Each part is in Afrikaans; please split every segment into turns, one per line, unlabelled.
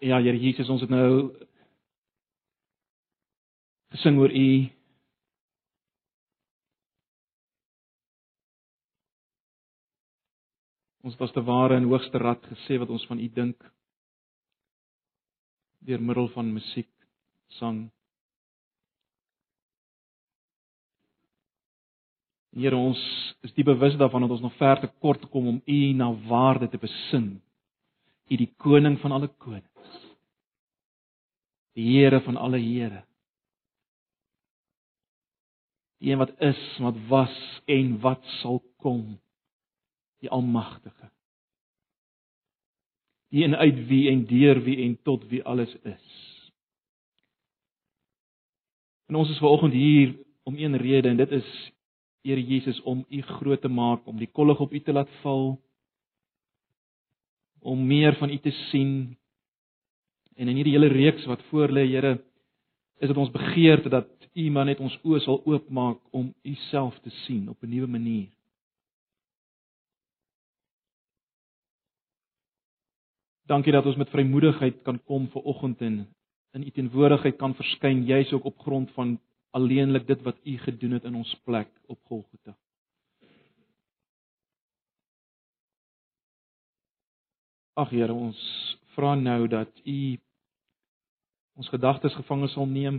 Ja, Here Jesus, ons het nou gesing oor U. Ons het as te ware in hoogste rad gesê wat ons van U dink deur middel van musiek, sang. Here ons is die bewus daarvan dat ons nog ver te kort kom om U na waarde te besin. U die koning van alle konings. Die Here van alle Here. Die een wat is, wat was en wat sal kom. Die Almagtige. Die een uit wie en deur wie en tot wie alles is. En ons is vanoggend hier om een rede en dit is Here Jesus om U groot te maak, om die kollig op U te laat val om meer van U te sien. En in hierdie hele reeks wat voor lê, Here, is dit ons begeerte dat U maar net ons oë sal oopmaak om U self te sien op 'n nuwe manier. Dankie dat ons met vrymoedigheid kan kom ver oggend en in U teenwoordigheid kan verskyn, juis ook op grond van alleenlik dit wat U gedoen het in ons plek op Golgotha. Ag Here, ons vra nou dat U ons gedagtes gevange sal neem.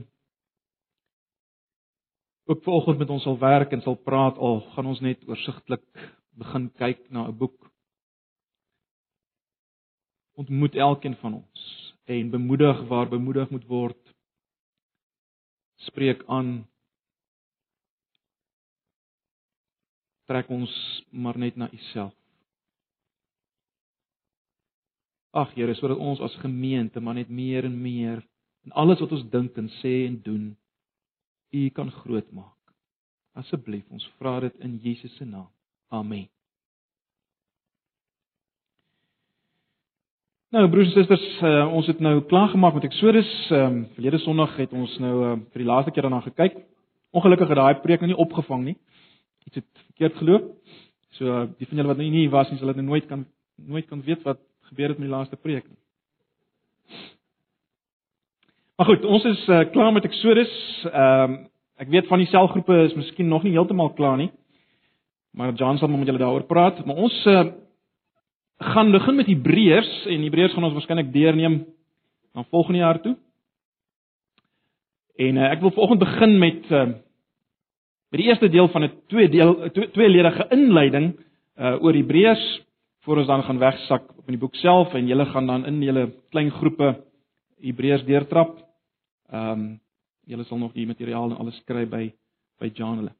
Ook vanoggend met ons sal werk en sal praat al gaan ons net oorsigtelik begin kyk na 'n boek. Ontmoet elkeen van ons en bemoedig waar bemoedig moet word. Spreek aan. Trek ons maar net na U self. Ag Here, sodat ons as gemeente maar net meer en meer in alles wat ons dink en sê en doen, U kan groot maak. Asseblief, ons vra dit in Jesus se naam. Amen. Nou broers en susters, uh, ons het nou klaar gemaak met Eksodus. Ehm um, verlede Sondag het ons nou uh, vir die laaste keer daarna gekyk. Ongelukkig het daai preek nou nie opgevang nie. Iets het verkeerd geloop. So uh, die van julle wat nou nie was nie, sal dit nou nooit kan nooit kan weet wat gebeur het met die laaste preek nie. Maar goed, ons is uh, klaar met Exodus. Ehm um, ek weet van die selgroepe is miskien nog nie heeltemal klaar nie. Maar John sal met julle daaroor praat, maar ons uh, gaan begin met Hebreërs en Hebreërs gaan ons waarskynlik deurneem na volgende jaar toe. En uh, ek wil vanoggend begin met uh, met die eerste deel van 'n twee deel tweeledige inleiding uh, oor Hebreërs voor ons dan gaan wegsak op in die boek self en julle gaan dan in julle klein groepe Hebreërs deurtrap. Ehm um, julle sal nog die materiaal en alles kry by by John hulle.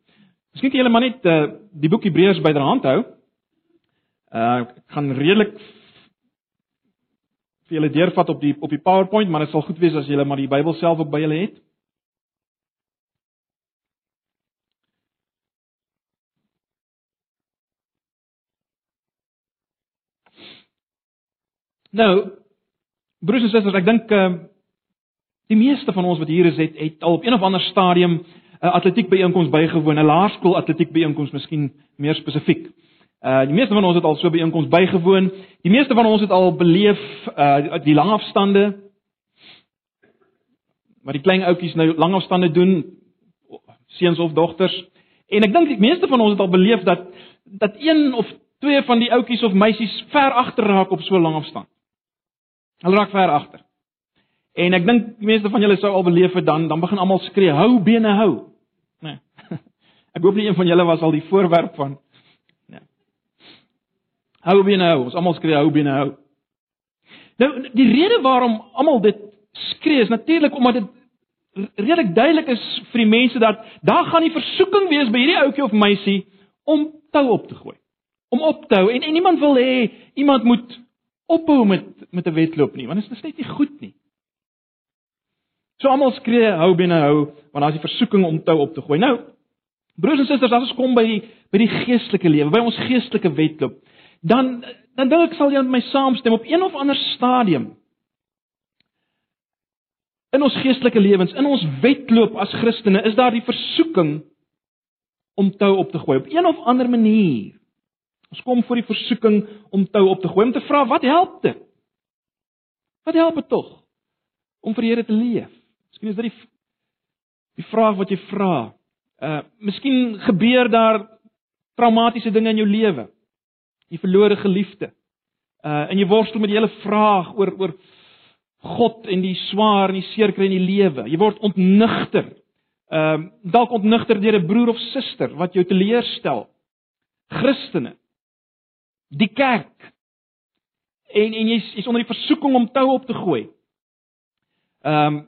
Miskien kan julle maar net uh, die boek Hebreërs byderhand hou. Uh ek gaan redelik vir julle deurvat op die op die PowerPoint, maar dit sal goed wees as julle maar die Bybel self ook by julle het. Nou, broers en susters, ek dink uh die meeste van ons wat hier is het, het al op een of ander stadium 'n uh, atletiek byeenkoms bygewoon, 'n laerskool atletiek byeenkoms miskien meer spesifiek. Uh die meeste van ons het al so byeenkoms bygewoon. Die meeste van ons het al beleef uh die langafstande wat die klein ouetjies nou langafstande doen, seuns of dogters. En ek dink die meeste van ons het al beleef dat dat een of twee van die ouetjies of meisies ver agter raak op so 'n langafstand. Hulle raak ver agter. En ek dink die meeste van julle sou al beleef het dan dan begin almal skree hou bene hou. Nee. Ek hoop nie een van julle was al die voorwerp van nee. Hou bene hou. Ons almal skree hou bene hou. Nou die rede waarom almal dit skree is natuurlik omdat dit redelik duidelik is vir die mense dat daar gaan die versoeking wees by hierdie ouetjie of meisie om tou op te gooi. Om op te hou en en niemand wil hê iemand moet ophou met met 'n wedloop nie, want dit is net nie goed nie. So almal skree hou binne hou, want daar's die versoeking om tou op te gooi. Nou, broers en susters, as ons kom by die by die geestelike lewe, by ons geestelike wedloop, dan dan dink ek sal jy met my saamstem op een of ander stadium in ons geestelike lewens, in ons wedloop as Christene, is daar die versoeking om tou op te gooi op een of ander manier. Ons kom voor die versoeking om tou op te gooi om te vra wat help dit? Wat help dit tog om vir die Here te leef? Miskien is dit die die vraag wat jy vra. Uh miskien gebeur daar traumatiese dinge in jou lewe. Jy verloor 'n geliefde. Uh en jy worstel met die hele vraag oor oor God en die swaar en die seer kry in die lewe. Jy word ontnigter. Ehm uh, dalk ontnigter deur 'n broer of suster wat jou teleurstel. Christene. Die kerk. En en jy's jy's onder die versoeking om tou op te gooi. Ehm um,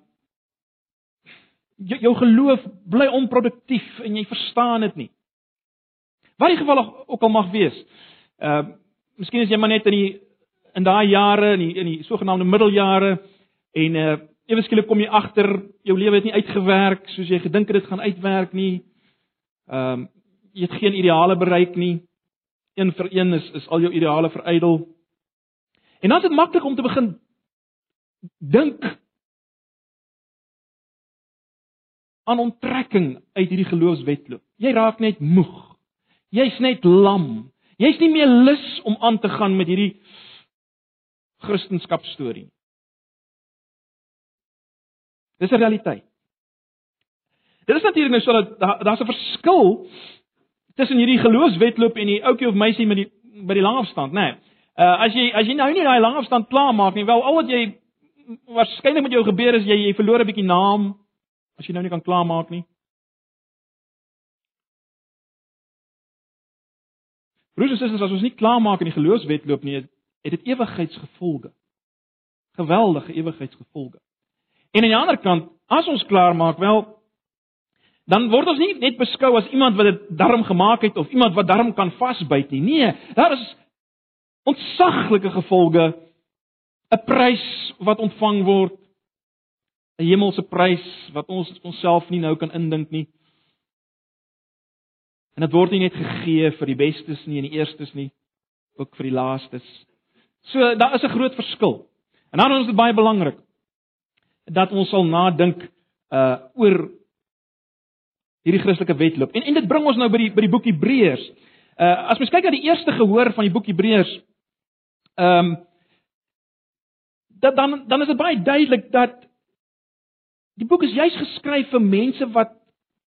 jou, jou geloof bly onproduktief en jy verstaan dit nie. Wat die geval ook al mag wees. Ehm uh, miskien is jy maar net in die in daai jare in die in die sogenaamde middeljare en uh ewe skielik kom jy agter jou lewe het nie uitgewerk soos jy gedink het dit gaan uitwerk nie. Ehm um, jy het geen ideale bereik nie. Een vir een is is al jou ideale verydel. En dan is dit maklik om te begin dink aan onttrekking uit hierdie geloofswetloop. Jy raak net moeg. Jy's net lam. Jy's nie meer lus om aan te gaan met hierdie Christendom storie nie. Dis 'n realiteit. Dit is natuurlik nou sodat daar's 'n verskil tussen hierdie geloofswetloop en die ouetjie of meisie met die by die langafstand, né? Nee. Uh as jy as jy nou nie daai langafstand klaar maak nie, wel al wat jy waarskynlik met jou gebeur is jy jy verloor 'n bietjie naam, as jy nou nie kan klaarmaak nie. Broers en susters, as ons nie klaarmaak in die geloofswetloop nie, het dit ewigheidsgevolge. Geweldige ewigheidsgevolge. En aan die ander kant, as ons klaarmaak, wel dan word ons nie net beskou as iemand wat dit darm gemaak het of iemand wat darm kan vasbyt nie. Nee, daar is ontsaglike gevolge, 'n prys wat ontvang word, 'n hemelse prys wat ons onsself nie nou kan indink nie. En dit word nie net gegee vir die bestes nie en die eerstes nie, ook vir die laastes. So daar is 'n groot verskil. En dan is dit baie belangrik dat ons sal nadink uh oor hierdie Christelike wedloop. En en dit bring ons nou by die by die boek Hebreërs. Uh as mens kyk na die eerste gehoor van die boek Hebreërs, ehm um, dat dan dan is dit baie duidelik dat Die boek is juis geskryf vir mense wat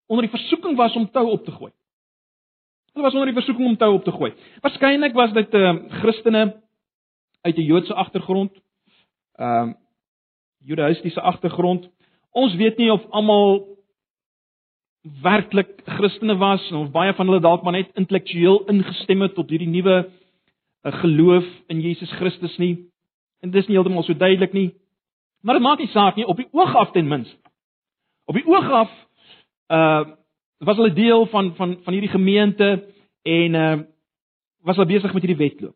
onder die versoeking was om tou op te gooi. Hulle was onder die versoeking om tou op te gooi. Waarskynlik was dit ehm uh, Christene uit 'n Joodse agtergrond. Ehm uh, Judaïstiese agtergrond. Ons weet nie of almal werklik Christene was of baie van hulle dalk maar net intellektueel ingestem het tot hierdie nuwe uh, geloof in Jesus Christus nie. En dit is nie heeltemal so duidelik nie. Maar dit maak nie saak nie op die oog af ten minste. Op die oog af uh was hulle deel van van van hierdie gemeente en uh was hulle besig met hierdie wedloop.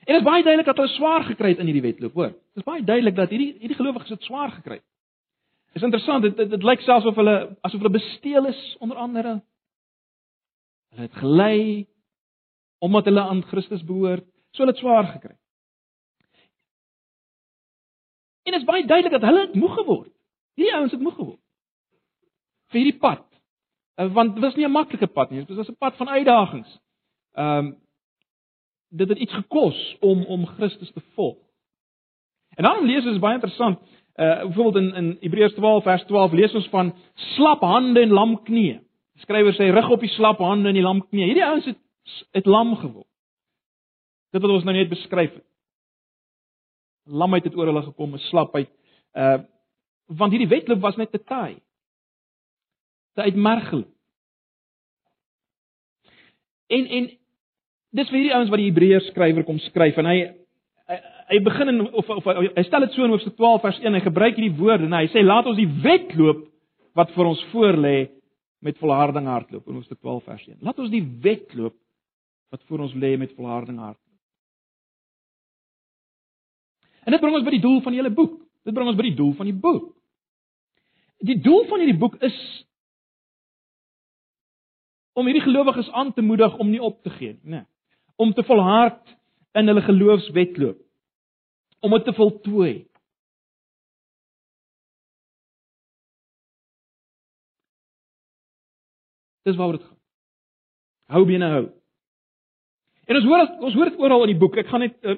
En dit is baie duidelik dat hulle swaar gekry het in hierdie wedloop, hoor. Dit is baie duidelik dat hierdie hierdie gelowiges het swaar gekry. Is interessant, dit dit, dit lyk selfs of hulle asof hulle besteel is onder andere. Hulle het gelei omdat hulle aan Christus behoort, so hulle het swaar gekry. En dit is baie duidelik dat hulle moeg geword. Hierdie ouens het moeg geword. vir hierdie pad. Uh, want dit was nie 'n maklike pad nie, dit was 'n pad van uitdagings. Ehm um, dit het iets gekos om om Christus te volg. En dan lees ons baie interessant, uh byvoorbeeld in in Hebreërs 12 vers 12 lees ons van slap hande en lam knieë. Die skrywer sê rig op die slap hande en die lam knieë. Hierdie ouens het het lam geword. Dit wat ons nou net beskryf het lamheid het oor hulle gekom, 'n slapheid. Uh want hierdie wedloop was net te taai. Te uitmergel. En en dis vir hierdie ouens wat die Hebreërs skrywer kom skryf en hy hy, hy begin in of of hy stel dit so in Hoofstuk 12 vers 1 hy gebruik hierdie woorde en hy sê laat ons die wedloop wat vir ons voorlê met volharding hardloop in Hoofstuk 12 vers 1. Laat ons die wedloop wat voor ons lê met volharding hardloop. En dit bring ons by die doel van hele boek. Dit bring ons by die doel van die boek. Die doel van hierdie boek is om hierdie gelowiges aan te moedig om nie op te gee nie, né? Om te volhard in hulle geloofswetloop. Om dit te voltooi. Dis waaroor dit gaan. Hou binne hou. En ons hoor ons hoor dit oral in die boek. Ek gaan net uh,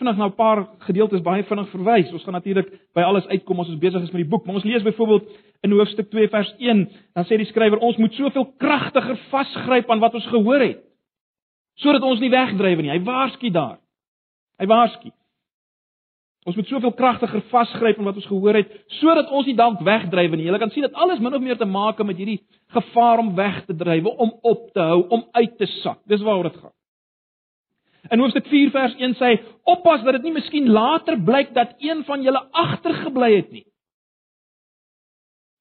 vinnig na 'n paar gedeeltes baie vinnig verwys. Ons gaan natuurlik by alles uitkom as ons besig is met die boek, maar ons lees byvoorbeeld in hoofstuk 2 vers 1, dan sê die skrywer ons moet soveel kragtiger vasgryp aan wat ons gehoor het sodat ons nie wegdryf nie. Hy waarsku daar. Hy waarsku. Ons moet soveel kragtiger vasgryp aan wat ons gehoor het sodat ons nie dalk wegdryf nie. Jy kan sien dat alles min of meer te maak met hierdie gevaar om weg te dryf, om op te hou, om uit te sak. Dis waaroor dit gaan. In Hoofstuk 4 vers 1 sê hy: "Oppas dat dit nie miskien later blyk dat een van julle agtergebly het nie."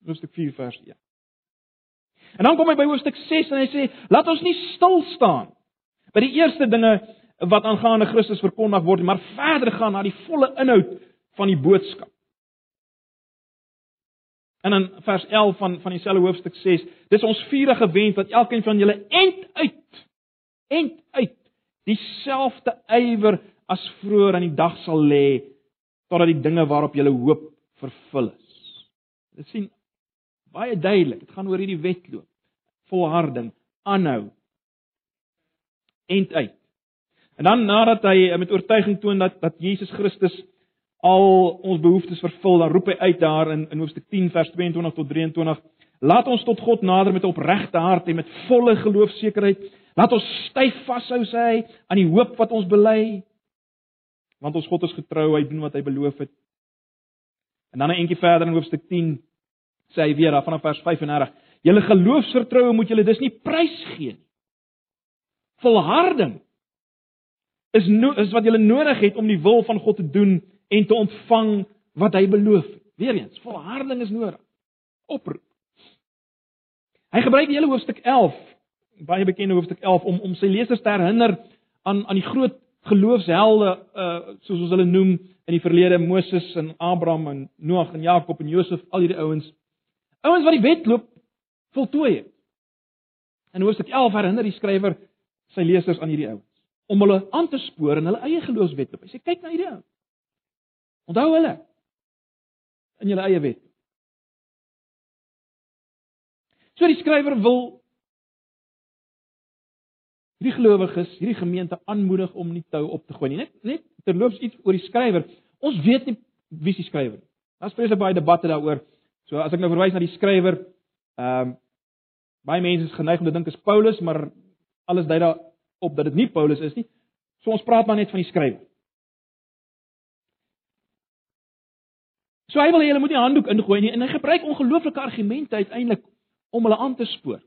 Hoofstuk 4 vers 1. En dan kom hy by Hoofstuk 6 en hy sê: "Laat ons nie stil staan by die eerste dinge wat aangaande Christus verkondig word, maar verder gaan na die volle inhoud van die boodskap." En in vers 11 van van dieselfde hoofstuk 6, dis ons vurige wens dat elkeen van julle end uit end uit dieselfde ywer as vroeër aan die dag sal lê totdat die dinge waarop jy hoop vervul is. Dit sien baie duidelik, dit gaan oor hierdie wedloop. Volharding, aanhou. End uit. En dan nadat hy met oortuiging toon dat dat Jesus Christus al ons behoeftes vervul, dan roep hy uit daar in in Hoofstuk 10 vers 22 tot 23: Laat ons tot God nader met 'n opregte hart en met volle geloofsekerheid Laat ons styf vashou sê hy aan die hoop wat ons bely. Want ons God is getrou, hy doen wat hy beloof het. En dan 'n entjie verder in hoofstuk 10 sê hy weer vanaf vers 35: Julle geloofsvertroue moet julle dus nie prysgee nie. Volharding is no, is wat julle nodig het om die wil van God te doen en te ontvang wat hy beloof het. Weereens, volharding is nodig. Oproep. Hy gebruik die hele hoofstuk baie bekende hoofstuk 11 om om sy lesers te herinner aan aan die groot geloofshelde uh soos ons hulle noem in die verlede Moses en Abraham en Noag en Jakob en Josef al hierdie ouens ouens wat die wedloop voltooi het. In hoofstuk 11 herinner die skrywer sy lesers aan hierdie ouens om hulle aan te spoor in hulle eie geloofswedloop. Hy sê kyk na hierdie ouens. Onthou hulle in julle eie wet. So die skrywer wil hierdie gelowiges, hierdie gemeente aanmoedig om nie tou op te gooi nie. Net net terloops iets oor die skrywer. Ons weet nie wie die skrywer is. Daar's presies baie debatte daaroor. So as ek nou verwys na die skrywer, ehm um, baie mense is geneig om te dink is Paulus, maar alles dui daarop dat dit nie Paulus is nie. So ons praat maar net van die skrywer. So hy wil hê hulle moet nie handdoek ingooi nie en hy gebruik ongelooflike argumente uiteindelik om hulle aan te spoor.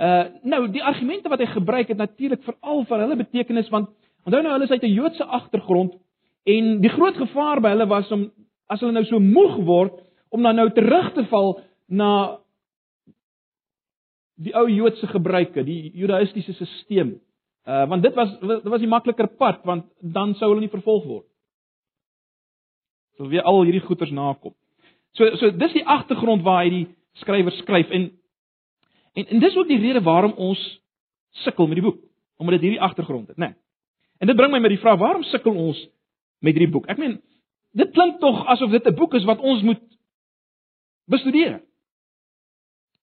Uh nou die argumente wat hy gebruik het natuurlik veral vir hulle betekenis want onthou nou hulle is uit 'n Joodse agtergrond en die groot gevaar by hulle was om as hulle nou so moeg word om dan nou terug te val na die ou Joodse gebruike, die Judaïstiese stelsel. Uh want dit was dit was die makliker pad want dan sou hulle nie vervolg word. Sou weer al hierdie goeters nakom. So so dis die agtergrond waar hy die skrywer skryf en En en dis ook die rede waarom ons sukkel met die boek, omdat dit hierdie agtergrond het, né? Nee. En dit bring my met die vraag, waarom sukkel ons met hierdie boek? Ek meen, dit klink tog asof dit 'n boek is wat ons moet bestudeer.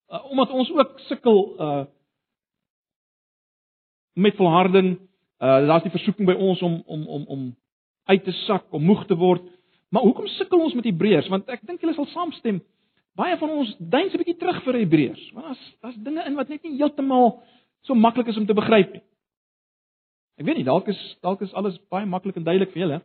Uh, omdat ons ook sukkel uh met volharding, uh daar's die versoeking by ons om om om om uit te sak, om moeg te word. Maar hoekom sukkel ons met Hebreërs? Want ek dink julle sal saamstem, Baie van ons dink 'n bietjie terug vir Hebreërs, want daar's daar's dinge in wat net nie heeltemal so maklik is om te begryp nie. Ek weet nie, dalk is dalk is alles baie maklik en duidelik vir julle.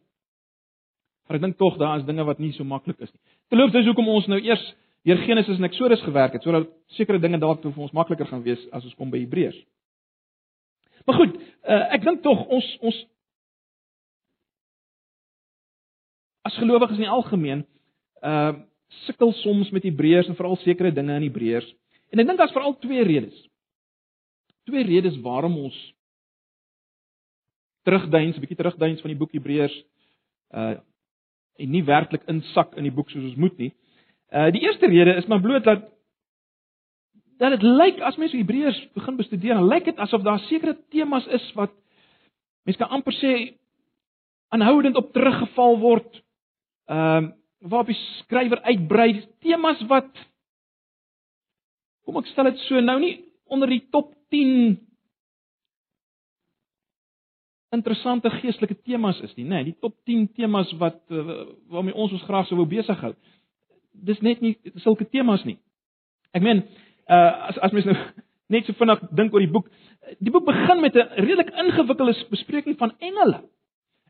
Maar ek dink tog daar is dinge wat nie so maklik is nie. Terloops, dis hoekom ons nou eers deur Genesis en Eksodus gewerk het, sodat sekere dinge dalk vir ons makliker gaan wees as ons kom by Hebreërs. Maar goed, uh, ek dink tog ons ons as gelowiges in die algemeen, uh sukkel soms met Hebreërs en veral sekere dinge in Hebreërs. En ek dink daar's veral twee redes. Twee redes waarom ons terugduins, 'n bietjie terugduins van die boek Hebreërs uh en nie werklik insak in die boek soos ons moet nie. Uh die eerste rede is maar bloot dat dat dit lyk as mens Hebreërs begin bestudeer, dan lyk dit asof daar sekere temas is wat mense kan amper sê aanhoudend op teruggeval word. Ehm uh, waarop die skrywer uitbrei temas wat kom ek stel dit so nou nie onder die top 10 interessante geestelike temas is nie, nê, nee, die top 10 temas wat uh, waarmee ons ons graag sou wou besig hou. Dis net nie sulke temas nie. Ek meen, uh as as mens nou net so vinnig dink oor die boek, die boek begin met 'n redelik ingewikkelde bespreking van engele.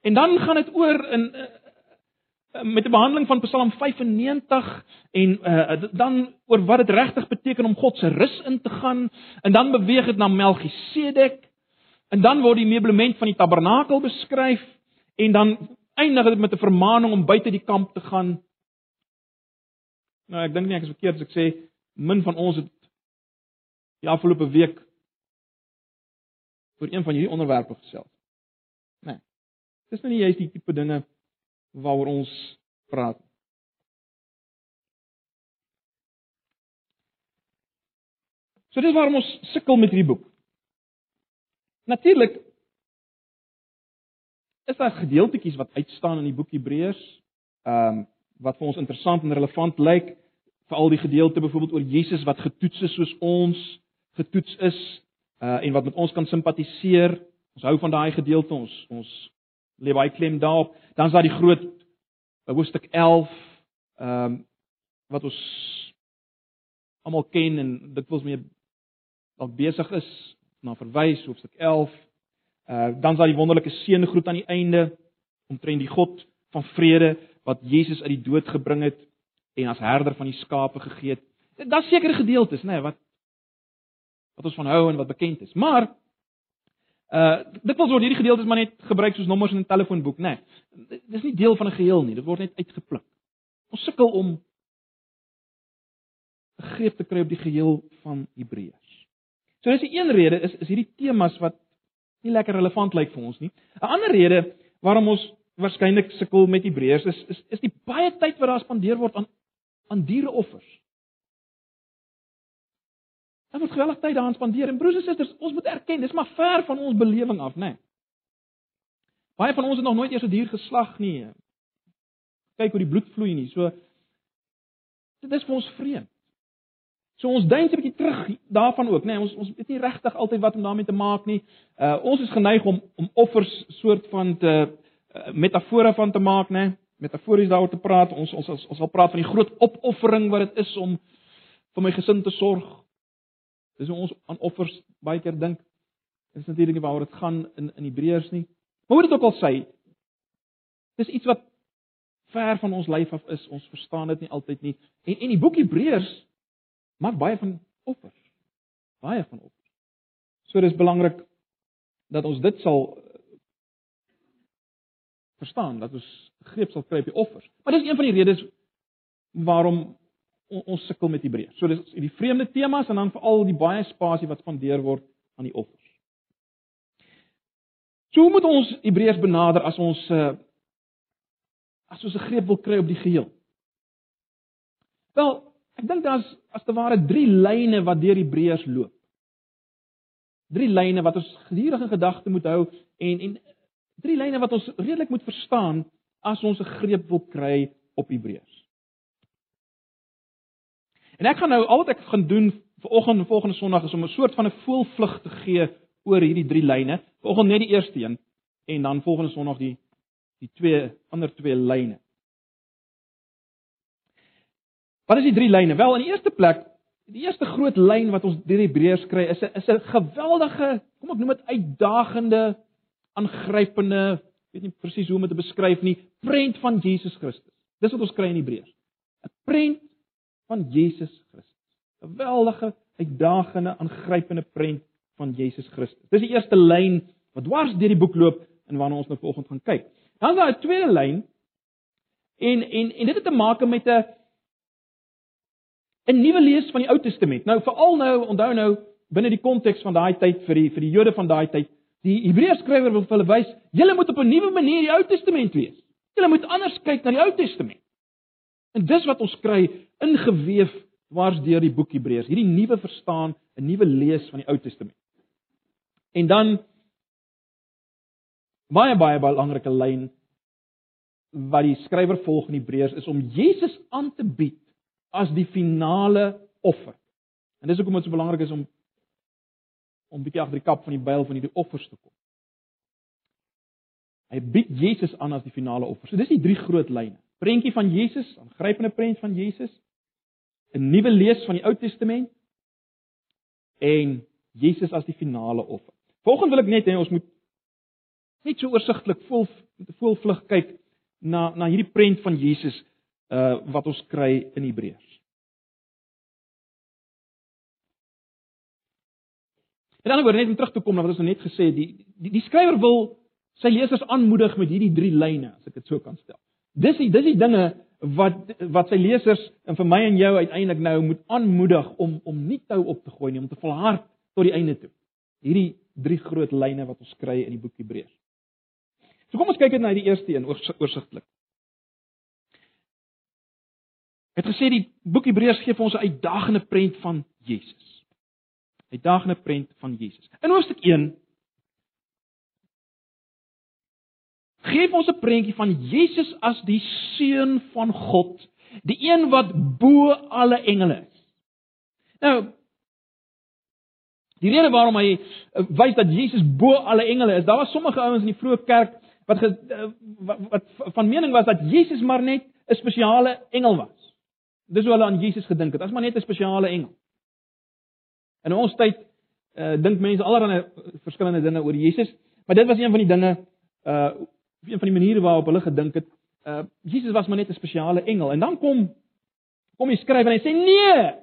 En dan gaan dit oor in uh, met 'n behandeling van Psalm 95 en uh, dan oor wat dit regtig beteken om God se rus in te gaan en dan beweeg dit na Melchisedek en dan word die meublement van die tabernakel beskryf en dan eindig dit met 'n vermaaning om buite die kamp te gaan. Nou ek dink nie ek is verkeerd as ek sê min van ons het die afgelope week oor een van hierdie onderwerpe gesels. Nee. Dis nou nie juist die tipe dinge waaroor ons praat. So dis waarom ons sukkel met hierdie boek. Natuurlik is daar gedeeltetjies wat uitstaan in die boek Hebreërs, ehm um, wat vir ons interessant en relevant lyk, veral die gedeelte byvoorbeeld oor Jesus wat getoets is soos ons getoets is, uh en wat met ons kan simpatiseer. Ons hou van daai gedeelte, ons ons lê baie klem daarop. Dan is daar die groot hoofstuk 11 ehm um, wat ons almal ken en dit wils mee dalk besig is na verwys hoofstuk 11. Uh dan daar die wonderlike seëngroet aan die einde omtrent die God van vrede wat Jesus uit die dood gebring het en as herder van die skape gegee het. Daar's sekere gedeeltes, nê, nee, wat wat ons van hou en wat bekend is. Maar Uh dit word hierdie gedeeltes maar net gebruik soos nommers in 'n telefoonboek, né? Nee, dis nie deel van 'n geheel nie, dit word net uitgepluk. Ons sukkel om 'n greep te kry op die geheel van Hebreërs. So dis 'n een rede is is hierdie temas wat nie lekker relevant lyk vir ons nie. 'n Ander rede waarom ons waarskynlik sukkel met Hebreërs is is is die baie tyd wat daar spandeer word aan aan diereoffers. Ons moet geweldig tyd daaraan spandeer en broers en susters, ons moet erken, dis maar ver van ons belewing af, né? Nee. Baie van ons het nog nooit eers 'n dier geslag nie. Kyk hoe die bloed vloei nie. So dit is vir ons vreemd. So ons dink 'n bietjie terug daarvan ook, né? Nee, ons ons weet nie regtig altyd wat om daarmee te maak nie. Uh ons is geneig om om offers soort van te uh, metafore van te maak, né? Nee? Metafories daaroor te praat. Ons ons ons, ons wil praat van die groot opoffering wat dit is om vir my gesin te sorg, Dis hoe ons aan offers baie keer dink. Dit is natuurlik nie waaroor dit gaan in in Hebreërs nie. Maar hoe dit ook al sê, dis iets wat ver van ons lyf af is. Ons verstaan dit nie altyd nie. En en die boek Hebreërs maak baie van offers. Baie van offers. So dis belangrik dat ons dit sal verstaan dat ons greep sal kry op die offers. Maar dis een van die redes waarom ons sukkel met Hebreërs. So dis die vreemde temas en dan veral die baie spasie wat spandeer word aan die offers. So hoe moet ons Hebreërs benader as ons uh as ons 'n greep wil kry op die geheel? Wel, ek dink daar's as te ware drie lyne wat deur Hebreërs loop. Drie lyne wat ons gedurig in gedagte moet hou en en drie lyne wat ons redelik moet verstaan as ons 'n greep wil kry op Hebreërs. En ek gaan nou al wat ek gaan doen vir oggend en volgende Sondag is om 'n soort van 'n voelvlug te gee oor hierdie drie lyne. Vanoggend net die eerste een en dan volgende Sondag die die twee ander twee lyne. Wat is die drie lyne? Wel, in die eerste plek, die eerste groot lyn wat ons deur Hebreërs kry is 'n is 'n geweldige, kom ek noem dit uitdagende, aangrypende, weet nie presies hoe om dit te beskryf nie, prent van Jesus Christus. Dis wat ons kry in Hebreërs. 'n Prent van Jesus Christus. 'n Geweldige, uitdagende, aangrypende prent van Jesus Christus. Dis die eerste lyn wat dwars deur die boek loop en waarna ons nou vanoggend gaan kyk. Dan is daar 'n tweede lyn en en en dit het te maak met 'n 'n nuwe lees van die Ou Testament. Nou veral nou, onthou nou binne die konteks van daai tyd vir die vir die Jode van daai tyd, die Hebreërs skrywer wil vir hulle wys, julle moet op 'n nuwe manier die Ou Testament lees. Julle moet anders kyk na die Ou Testament. En dis wat ons kry ingeweef dwars deur die boek Hebreërs, hierdie nuwe verstaan, 'n nuwe lees van die Ou Testament. En dan baie baie belangrike lyn wat die skrywer volg in Hebreërs is om Jesus aan te bied as die finale offer. En dis hoekom dit so belangrik is om om bietjie agter die kap van die byl van hierdie offers te kom. Hy bied Jesus aan as die finale offer. So dis die drie groot lyne. Prentjie van Jesus, 'n grypende prent van Jesus, 'n nuwe lees van die Ou Testament en Jesus as die finale offer. Volgens wil ek net hê ons moet net so oorsigtelik vol met 'n volvlug kyk na na hierdie prent van Jesus uh wat ons kry in Hebreërs. En dan oor net om terug te kom na wat ons nou net gesê het, die die, die skrywer wil sy lesers aanmoedig met hierdie drie lyne, as ek dit so kan stel. Dis die dis die dinge wat wat sy lesers en vir my en jou uiteindelik nou moet aanmoedig om om nie tou op te gooi nie, om te volhard tot die einde toe. Hierdie drie groot lyne wat ons kry in die boek Hebreërs. So kom ons kyk net na die eerste een oorsigtelik. Het gesê die boek Hebreërs gee vir ons 'n uitdagende prent van Jesus uitdagende prent van Jesus. In hoofstuk 1 gee ons 'n prentjie van Jesus as die seun van God, die een wat bo alle engele is. Nou Die rede waarom hy eh, wys dat Jesus bo alle engele is, daar was sommige ouens in die vroeë kerk wat, ge, eh, wat wat van mening was dat Jesus maar net 'n spesiale engel was. Dis hoe hulle aan Jesus gedink het, as maar net 'n spesiale engel. In ons tyd uh dink mense allerlei verskillende dinge oor Jesus, maar dit was een van die dinge uh een van die maniere waarop hulle gedink het. Uh Jesus was maar net 'n spesiale engel. En dan kom kom die skrywer en hy sê nee.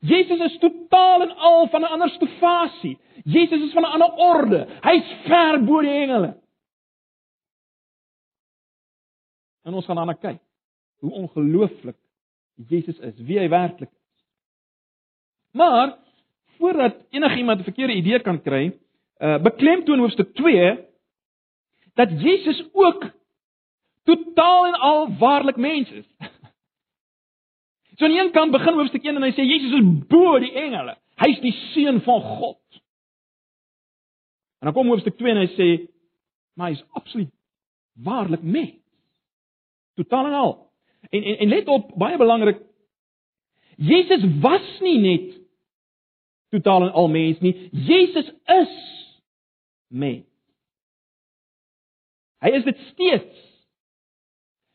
Jesus is totaal en al van 'n ander stofasie. Jesus is van 'n ander orde. Hy's ver bo die engele. En ons gaan daarna kyk hoe ongelooflik Jesus is, wie hy werklik is. Maar voordat enigiemand 'n verkeerde idee kan kry, uh beklemtoon hoofstuk 2 dat Jesus ook totaal en al waarlik mens is. So aan een kant begin hoofstuk 1 en hy sê Jesus is bo die engele. Hy's die seun van God. En dan kom hoofstuk 2 en hy sê maar hy's absoluut waarlik mens. Totaal en al. En en, en let op, baie belangrik. Jesus was nie net totaal en al mens nie. Jesus is mens. Hy is dit steeds.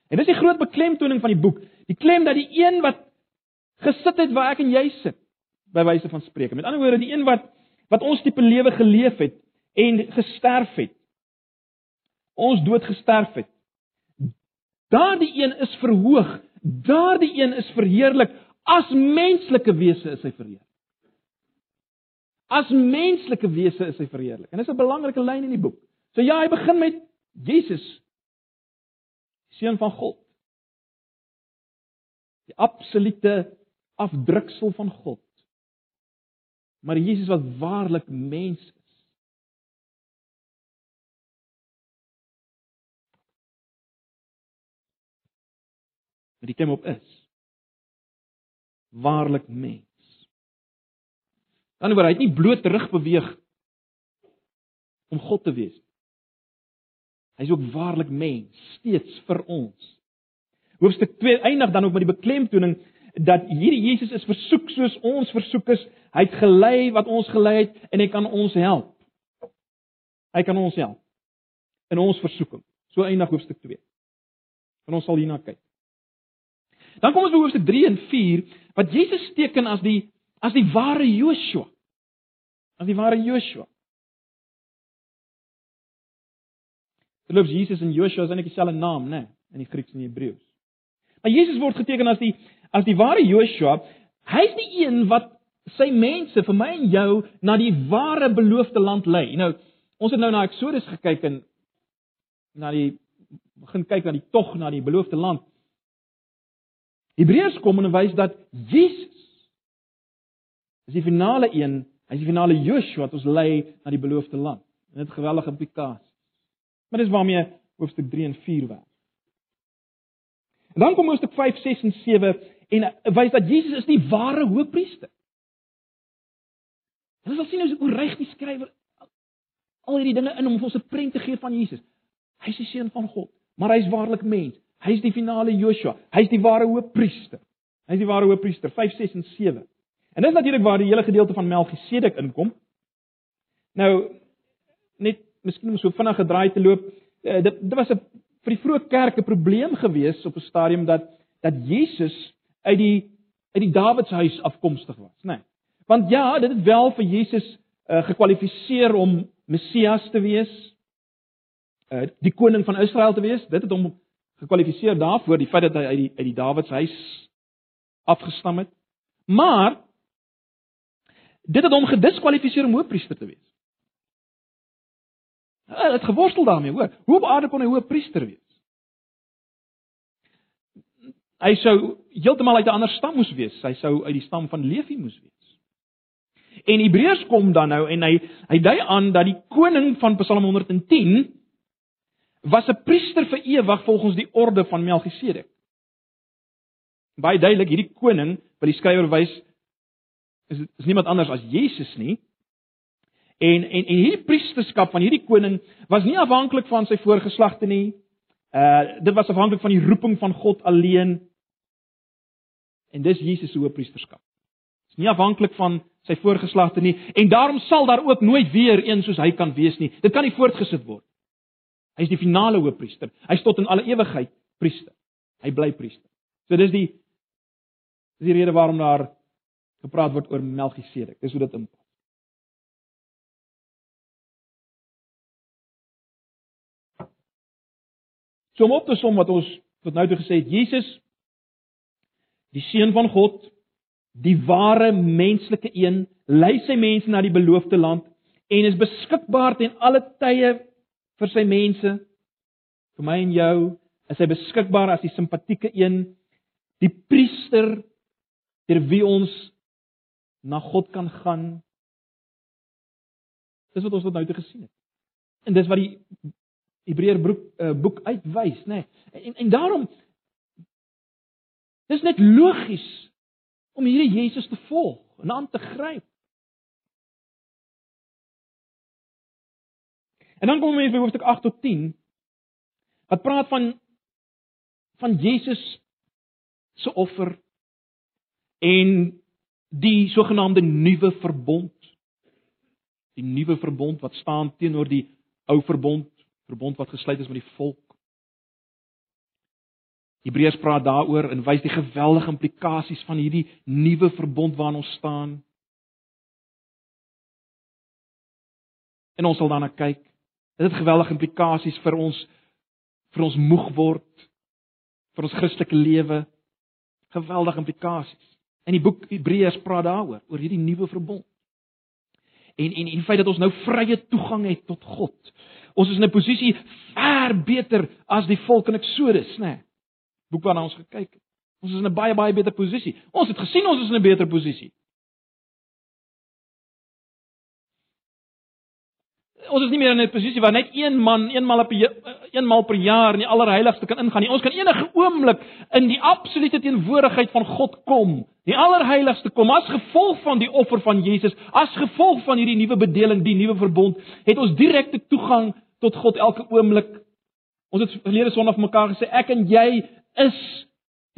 En dis die groot beklemtoning van die boek. Die klem dat die een wat gesit het waar ek en jy sit, by wyse van spreek. Met ander woorde, die een wat wat ons tipe lewe geleef het en gesterf het. Ons dood gesterf het. Daardie een is verhoog. Daardie een is verheerlik. As menslike wese is hy verheerlik. As menslike wese is hy verheerlik. En dis 'n belangrike lyn in die boek. So ja, hy begin met Jesus seun van God. Die absolute afdruksel van God. Maar Jesus wat waarlik mens is. Met die klem op is. Waarlik mens. Dan word hy nie bloot terug beweeg om God te wees. Hy's ook waarlik mens, steeds vir ons. Hoofstuk 2 eindig dan ook met die beklemtoning dat hierdie Jesus is versoek soos ons versoek is. Hy het gelei wat ons gelei het en hy kan ons help. Hy kan ons help in ons versoeking. So eindig hoofstuk 2. En ons sal hierna kyk. Dan kom ons by hoofstuk 3 en 4 wat Jesus teken as die as die ware Joshua. As die ware Joshua. Terloops Jesus en Joshua is eintlik dieselfde naam, né, nee, in die Grieks en die Hebreëus. Maar Jesus word geteken as die as die ware Joshua. Hy's die een wat sy mense vir my en jou na die ware beloofde land lei. Nou, ons het nou na Eksodus gekyk en na die begin kyk na die tog na die beloofde land. Hebreërs kom en wys dat Jesus is die finale een, hy is die finale Joshua wat ons lei na die beloofde land. En dit geweldige implikasie. Maar dis waarmee hoofstuk 3 en 4 werk. En dan kom hoofstuk 5, 6 en 7 en wys dat Jesus is die ware hoëpriester. Ons sal sien hoe reg die skrywer al hierdie dinge in om ons 'n prent te gee van Jesus. Hy's die seun van God, maar hy's waarlik mens. Hy's die finale Joshua. Hy's die ware hoëpriester. Hy's die ware hoëpriester 5, 6 en 7. En dis natuurlik waar die hele gedeelte van Melchisedek inkom. Nou net miskien om so vinnig gedraai te loop, uh, dit dit was 'n vir die vroeë kerk 'n probleem gewees op 'n stadium dat dat Jesus uit die uit die Dawidshuis afkomstig was, né? Nee. Want ja, dit het wel vir Jesus uh, gekwalifiseer om Messias te wees, uh, die koning van Israel te wees. Dit het hom gekwalifiseer daarvoor die feit dat hy uit die uit die Dawidshuis afgestam het. Maar dit het hom gediskwalifiseer om hoofpriester te wees. Hy het geworstel daarmee, hoor. Hoe op aarde kon hy hoofpriester wees? Hy sou heeltemal uit 'n ander stam moes wees. Hy sou uit die stam van Levi moes wees. En Hebreërs kom dan nou en hy hy dui aan dat die koning van Psalm 110 was 'n priester vir ewig volgens die orde van Melchisedek. Baie duidelik hierdie koning wat die skrywer wys is is niemand anders as Jesus nie. En en en hierdie priesterskap van hierdie koning was nie afhanklik van sy voorgeslagte nie. Uh dit was afhanklik van die roeping van God alleen. En dis Jesus se hoëpriesterskap. Dit is nie afhanklik van sy voorgeslagte nie en daarom sal daar ook nooit weer een soos hy kan wees nie. Dit kan nie voortgesit word. Hy is die finale hoëpriester. Hy is tot in alle ewigheid priester. Hy bly priester. So dis die dis die rede waarom daar gepraat word oor Melchisedek. Dis hoe dit inpas. So om op te som wat ons tot nou toe gesê het, Jesus die seun van God, die ware menslike een, lei sy mense na die beloofde land en is beskikbaar ten alle tye vir sy mense. Vir my en jou is hy beskikbaar as die simpatieke een, die priester deur wie ons na God kan gaan. Dis wat ons tot nou toe gesien het. En dis wat die Hebreër boek uh, boek uitwys, nê. Nee. En en daarom dis net logies om hierdie Jesus te volg en aan te gryp. En dan kom ons by hoofstuk 8 tot 10 wat praat van van Jesus se offer en die sogenaamde nuwe verbond. Die nuwe verbond wat staan teenoor die ou verbond, verbond wat gesluit is met die volk. Hebreërs praat daaroor en wys die geweldige implikasies van hierdie nuwe verbond waarin ons staan. En ons sal daarna kyk. Dit het geweldige implikasies vir ons vir ons moeg word vir ons Christelike lewe. Geweldige implikasies. In die boek Hebreërs praat daaroor, oor hierdie nuwe verbond. En en en die feit dat ons nou vrye toegang het tot God. Ons is in 'n posisie ver beter as die volk in Eksodus, né? Nee, boek waarna ons gekyk het. Ons is in 'n baie baie beter posisie. Ons het gesien ons is in 'n beter posisie. ons is nie meer in 'n posisie waar net een man eenmal op eenmal per jaar in die allerheiligste kan ingaan nie. Ons kan enige oomblik in die absolute teenwoordigheid van God kom. Die allerheiligste kom as gevolg van die offer van Jesus, as gevolg van hierdie nuwe bedeling, die nuwe verbond, het ons direkte toegang tot God elke oomblik. Ons het verlede Sondag mekaar gesê ek en jy is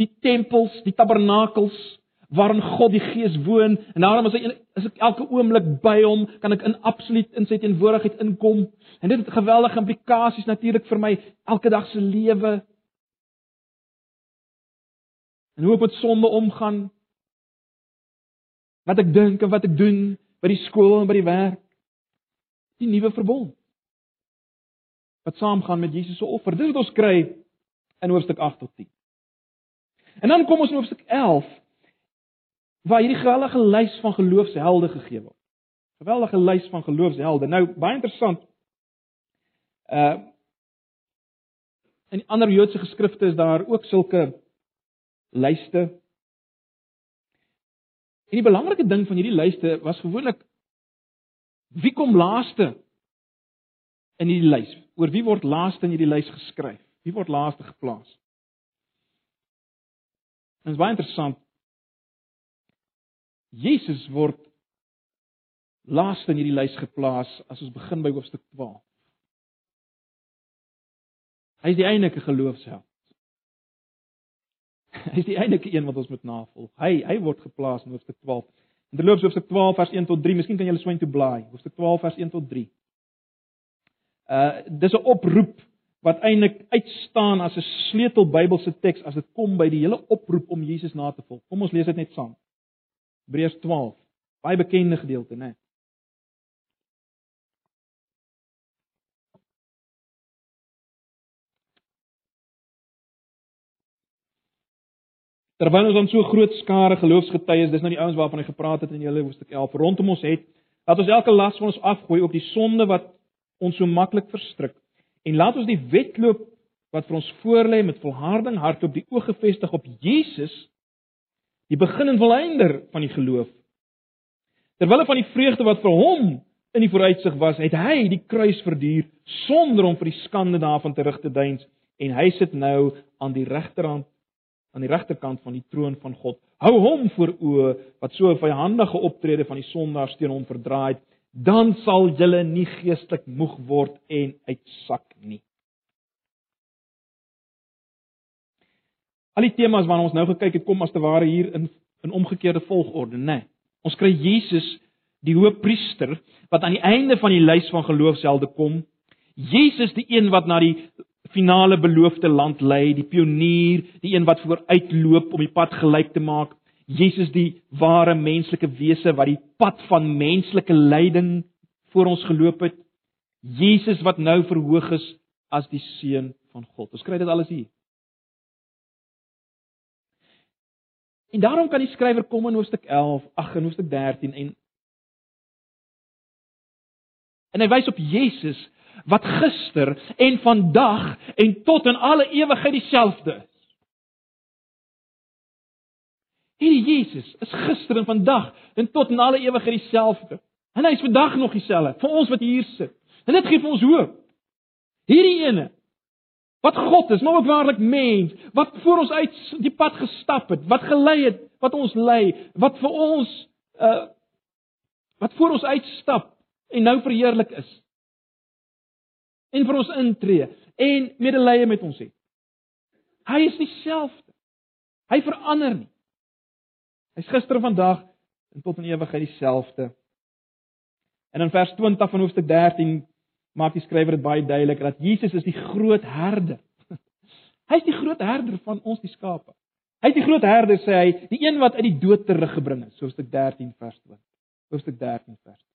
die tempels, die tabernakels waarin God die Gees woon. En daarom as hy as ek elke oomblik by hom kan ek in absoluut in sy teenwoordigheid inkom. En dit het geweldige implikasies natuurlik vir my elke dag se lewe. En hoe ek met sonde omgaan. Wat ek dink en wat ek doen by die skool en by die werk. Die nuwe verbond wat saamgaan met Jesus se offer dis wat ons kry in hoofstuk 8 tot 10 en dan kom ons in hoofstuk 11 waar hierdie geweldige lys van geloofshelde gegee word. Geweldige lys van geloofshelde. Nou baie interessant. Uh in ander Joodse geskrifte is daar ook sulke lyste. En die belangrike ding van hierdie lyste was gewoonlik wie kom laaste in hierdie lys? Oor wie word laaste in hierdie lys geskryf? Wie word laaste geplaas? Dit is baie interessant. Jesus word laaste in hierdie lys geplaas as ons begin by hoofstuk 12. Hy is die enigste geloofsheld. Hy is die enigste een wat ons moet navolg. Hy hy word geplaas in hoofstuk 12. In terloops hoofstuk 12 vers 1 tot 3, miskien kan julle swyn toe blaai. Hoofstuk 12 vers 1 tot 3. Uh dis 'n oproep wat eintlik uitstaan as 'n sleutel Bybelse teks as dit kom by die hele oproep om Jesus na te volg. Kom ons lees dit net saam. Hebreërs 12, baie bekende gedeelte, né? Terwyl ons dan so groot skare geloofsgetuies, dis nou die ouens waarvan hy gepraat het in hele hoofstuk 11 rondom ons het, laat ons elke las van ons afgooi op die sonde wat ons so maklik verstrik. En laat ons die wedloop wat vir ons voorlê met volharding hardop die oog gefestig op Jesus, die begin en volëinder van die geloof. Terwyl van die vreugde wat vir hom in die vooruitsig was, het hy die kruis verduur sonder om vir die skande daarvan terug te deins en hy sit nou aan die regterhand aan die regterkant van die troon van God. Hou hom voor oë wat so 'n vyandige optrede van die sondaars teen hom verdraai, dan sal julle nie geestelik moeg word en uitsak nie. Al die temas waarna ons nou gekyk het, kom as te ware hier in in omgekeerde volgorde, né? Nee. Ons kry Jesus, die hoëpriester, wat aan die einde van die lys van geloofshelde kom. Jesus die een wat na die finale beloofde land lei, die pionier, die een wat vooruitloop om die pad gelyk te maak. Jesus die ware menslike wese wat die pad van menslike lyding voor ons geloop het. Jesus wat nou verhoog is as die seun van God. Ons kry dit alles hier. En daarom kan die skrywer kom in hoofstuk 11, ag in hoofstuk 13 en en hy wys op Jesus wat gister en vandag en tot in alle ewigheid dieselfde is. Hierdie Jesus is gister en vandag en tot in alle ewigheid dieselfde. En hy is vandag nog dieselfde vir ons wat hier sit. En dit gee vir ons hoop. Hierdie ene wat God is, maar ook waarlik mens, wat voor ons uit die pad gestap het, wat gelei het, wat ons lei, wat vir ons uh wat voor ons uitstap en nou verheerlik is en vir ons intree en medelee met ons het. Hy is dieselfde. Hy verander nie. Hy's gister en vandag en tot in ewigheid dieselfde. En in vers 20 van hoofstuk 13 maak die skrywer dit baie duidelik dat Jesus is die groot herder. Hy's die groot herder van ons die skape. Hy's die groot herder sê hy, die een wat uit die dood teruggebring is, hoofstuk 13 vers 20. Hoofstuk 13 vers 20.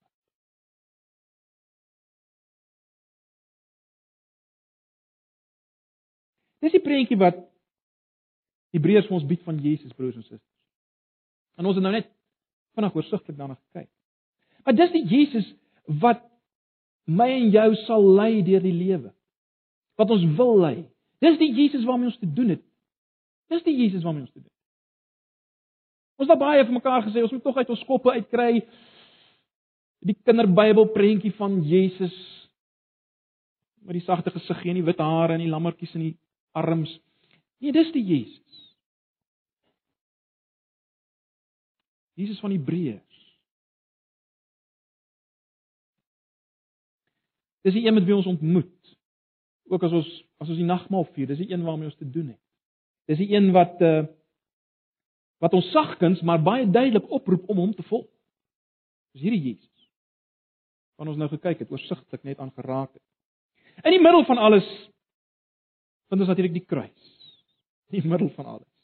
Dis die prentjie wat Hebreërs vir ons bied van Jesus broers en susters. En ons het nou net vinnig oorsigtelik daarna gekyk. Maar dis die Jesus wat my en jou sal lei deur die lewe. Wat ons wil lei. Dis die Jesus waarmee ons te doen het. Dis die Jesus waarmee ons te doen. Ons het baie vir mekaar gesê ons moet tog uit ons koppe uitkry die kinderbybel prentjie van Jesus met die sagte gesig en die wit hare en die lammetjies en die arms. Nee, dis die Jesus. Jesus van Hebreërs. Dis die een met wie ons ontmoet. Ook as ons as ons die nagmaal vier, dis die een waarmee ons te doen het. Dis die een wat uh wat ons sagkens maar baie duidelik oproep om hom te volg. Dis hierdie Jesus. Van ons nou gekyk het, oorsigtelik net aangeraak het. In die middel van alles vind ons natuurlik die kruis. Die middel van alles.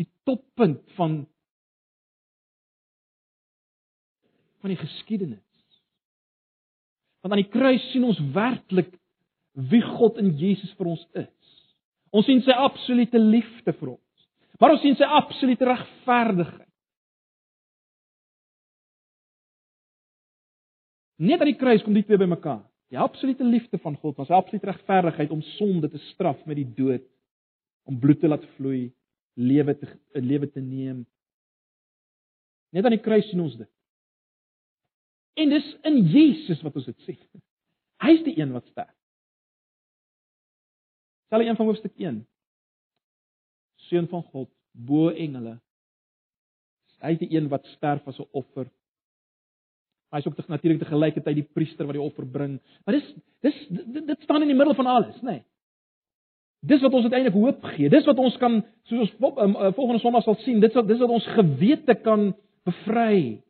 Die toppunt van van die geskiedenis. Want aan die kruis sien ons werklik wie God in Jesus vir ons is. Ons sien sy absolute liefde vir ons. Maar ons sien sy absolute regverdigheid. Net aan die kruis kom die twee bymekaar. Die absolute liefde van God, ons absolute regverdigheid om sonde te straf met die dood, om bloed te laat vloei, lewe te 'n lewe te neem. Net aan die kruis sien ons dit. En dis in Jesus wat ons dit sê. Hy's die een wat sterf. Sal een van hoofstuk 1. Seun van God, bo engele. Hy's die een wat sterf as 'n offer Hy's ook natuurlik te gelykertyd die priester wat die offer bring. Maar dis dis dit, dit staan in die middel van alles, nê. Nee. Dis wat ons uiteindelik hoop gee. Dis wat ons kan soos ons um, uh, volgende Sondag sal sien, dit wat dis wat ons gewete kan bevry.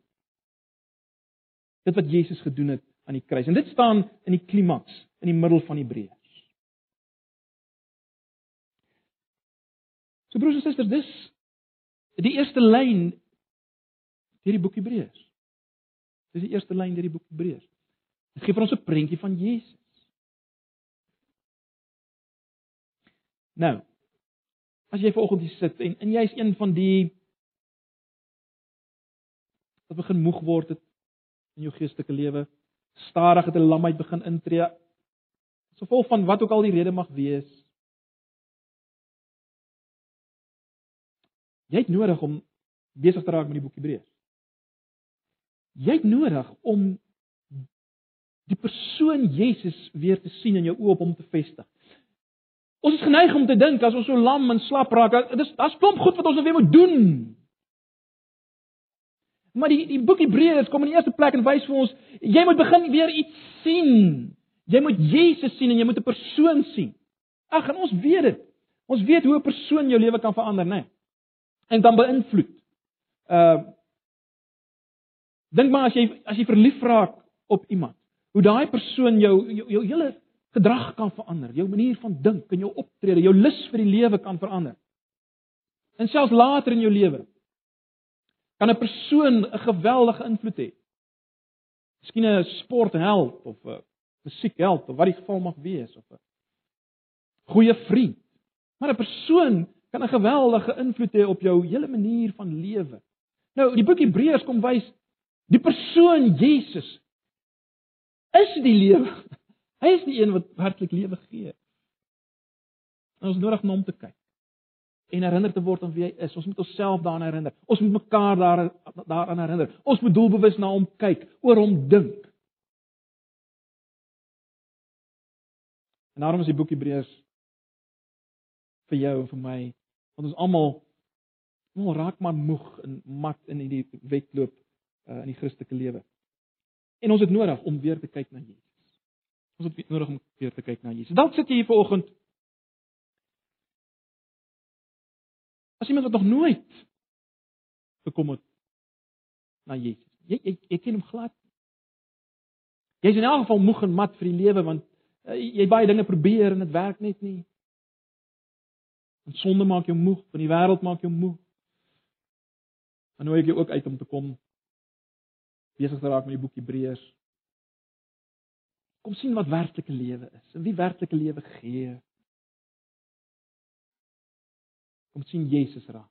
Dit wat Jesus gedoen het aan die kruis. En dit staan in die klimaks. in die middel van Hebreërs. So broers en susters, dis die eerste lyn deur die boek Hebreërs. Dis die eerste lyn deur die boek Hebreërs. Dit gee vir ons 'n prentjie van Jesus. Nou, as jy vanoggend hier sit en en jy's een van die wat begin moeg word het in jou geestelike lewe, stadig het 'n lamheid begin intree. So vol van wat ook al die rede mag wees. Jy het nodig om besig te raak met die boek Hebreërs. Jy het nodig om die persoon Jesus weer te sien in jou oë op hom te vestig. Ons is geneig om te dink as ons so lam en slap raak, dis daar's klomp goed wat ons nou weer moet doen. Maar die die boek Hebreërs kom in die eerste plek en wys vir ons jy moet begin weer iets sien. Jy moet Jesus sien en jy moet 'n persoon sien. Ag, en ons weet dit. Ons weet hoe 'n persoon jou lewe kan verander, né? Nee. En dan beïnvloed. Uh Dink maar as jy as jy verlief raak op iemand, hoe daai persoon jou jou, jou hele gedrag kan verander, jou manier van dink en jou optrede, jou lus vir die lewe kan verander. En selfs later in jou lewe kan 'n persoon 'n geweldige invloed hê. Miskien 'n sportheld of 'n musiekheld of wat die geval mag wees of 'n goeie vriend. Maar 'n persoon kan 'n geweldige invloed hê op jou hele manier van lewe. Nou, die boek Hebreërs kom wys Die persoon Jesus is die lewe. Hy is die een wat werklik lewe gee. En ons nodig om hom te kyk en herinner te word aan wie hy is. Ons moet onsself daaraan herinner. Ons moet mekaar daar daaraan herinner. Ons moet doelbewus na hom kyk, oor hom dink. En daarom is die boek Hebreërs vir jou en vir my, want ons almal almal raak maar moeg en mat in hierdie wedloop uh, in die Christelike lewe. En ons het nodig om weer te kyk na Jesus. Ons het nodig om weer te kyk na Jesus. Dalk sit jy hier vanoggend as iemand wat nog nooit gekom het na Jesus. Jy jy, jy ken hom glad. Jy's in elk geval moeg en mat vir die lewe want uh, jy baie dinge probeer en dit werk net nie. En sonde maak jou moeg, van die wêreld maak jou moeg. En nou ek jy ook uit om te kom besig te raak met die boek Hebreërs. Kom sien wat werklike lewe is en wie werklike lewe gee. Kom sien Jesus raak.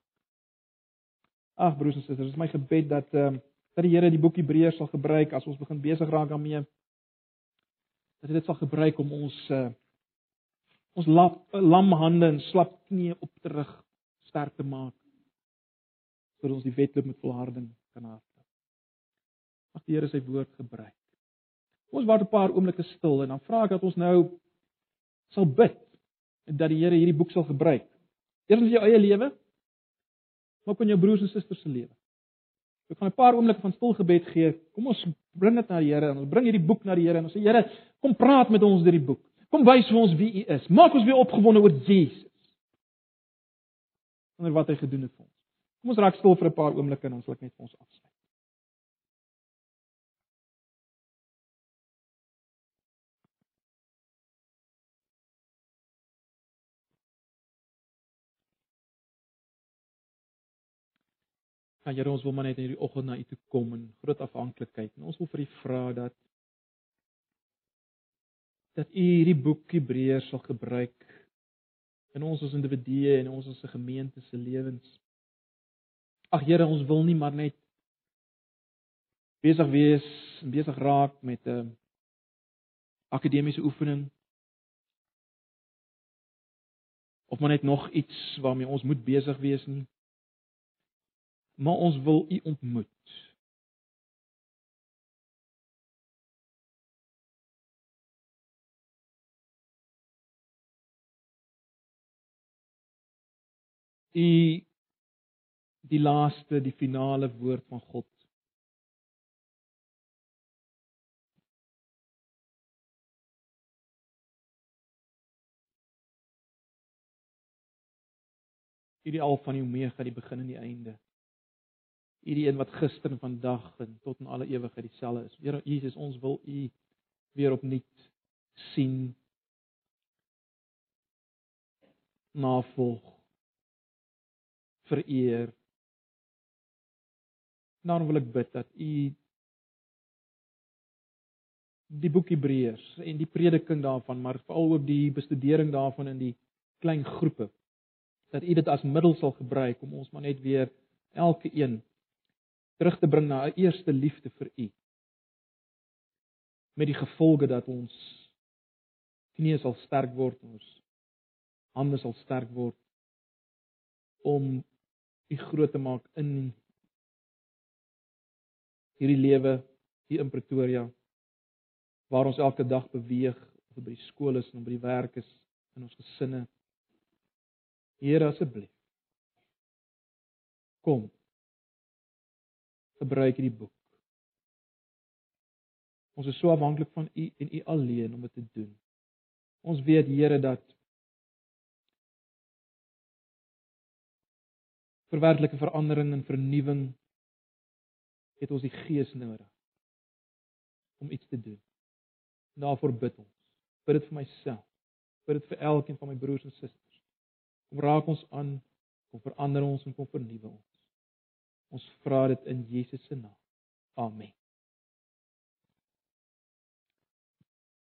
Ag broers en susters, dit is my gebed dat ehm uh, dat die Here die boek Hebreërs sal gebruik as ons begin besig raak daarmee. Dat hy dit sal gebruik om ons uh ons lap, lam hande en slap knieë op terug sterk te maak sodat ons die wedloop met volharding kan hardloop. Mag die Here sy woord gebruik. Ons word 'n paar oomblikke stil en dan vra ek dat ons nou sal bid dat die Here hierdie boek sal gebruik. Eers in jou eie lewe, maar ook in jou broers en susters se lewe. Ek gaan 'n paar oomblikke van stil gebed gee. Kom ons bring dit na die Here en ons bring hierdie boek na die Here en ons sê Here, kom praat met ons deur die boek. Kom wys vir ons wie U is. Maak ons weer opgewonde oor Jesus. Onder wat hy gedoen het vir ons. Kom ons raak stil vir 'n paar oomblikke en sal ek net vir ons afsluit. Ja Here, ons wil maar net in hierdie oggend na U toe kom in groot afhanklikheid. En ons wil vir U vra dat dat U hierdie boek Hebreërs sal gebruik in ons as individue en ons as 'n gemeente se lewens. Ag Here, ons wil nie maar net besig wees besig raak met 'n akademiese oefening of maar net nog iets waarmee ons moet besig wees nie maar ons wil u ontmoet. U die laaste, die finale woord van God. Hierdie al van die omega, die begin en die einde. U die een wat gister en vandag en tot in alle ewigheid dieselfde is. Here Jesus, ons wil U weer opnuut sien navolg vereer. Nou wil ek bid dat u die boek Hebreërs en die prediking daarvan, maar veral ook die bestudering daarvan in die klein groepe dat u dit as middel sal gebruik om ons maar net weer elke een terug te bring na 'n eerste liefde vir u. Met die gevolge dat ons knieë sal sterk word, ons hande sal sterk word om u groot te maak in hierdie lewe hier in Pretoria waar ons elke dag beweeg of by die skool is of by die werk is in ons gesinne Here asseblief kom gebruik hierdie boek ons is so afhanklik van u en u alleen om dit te doen ons weet Here dat vir werklike verandering en vernuwing het ons die gees nodig om iets te doen. Daarvoor bid ons. Bid dit vir myself. Bid dit vir elkeen van my broers en susters. Kom raak ons aan, kom verander ons en kom vernuwe ons. Ons vra dit in Jesus se naam. Amen.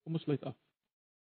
Kom ons sluit af.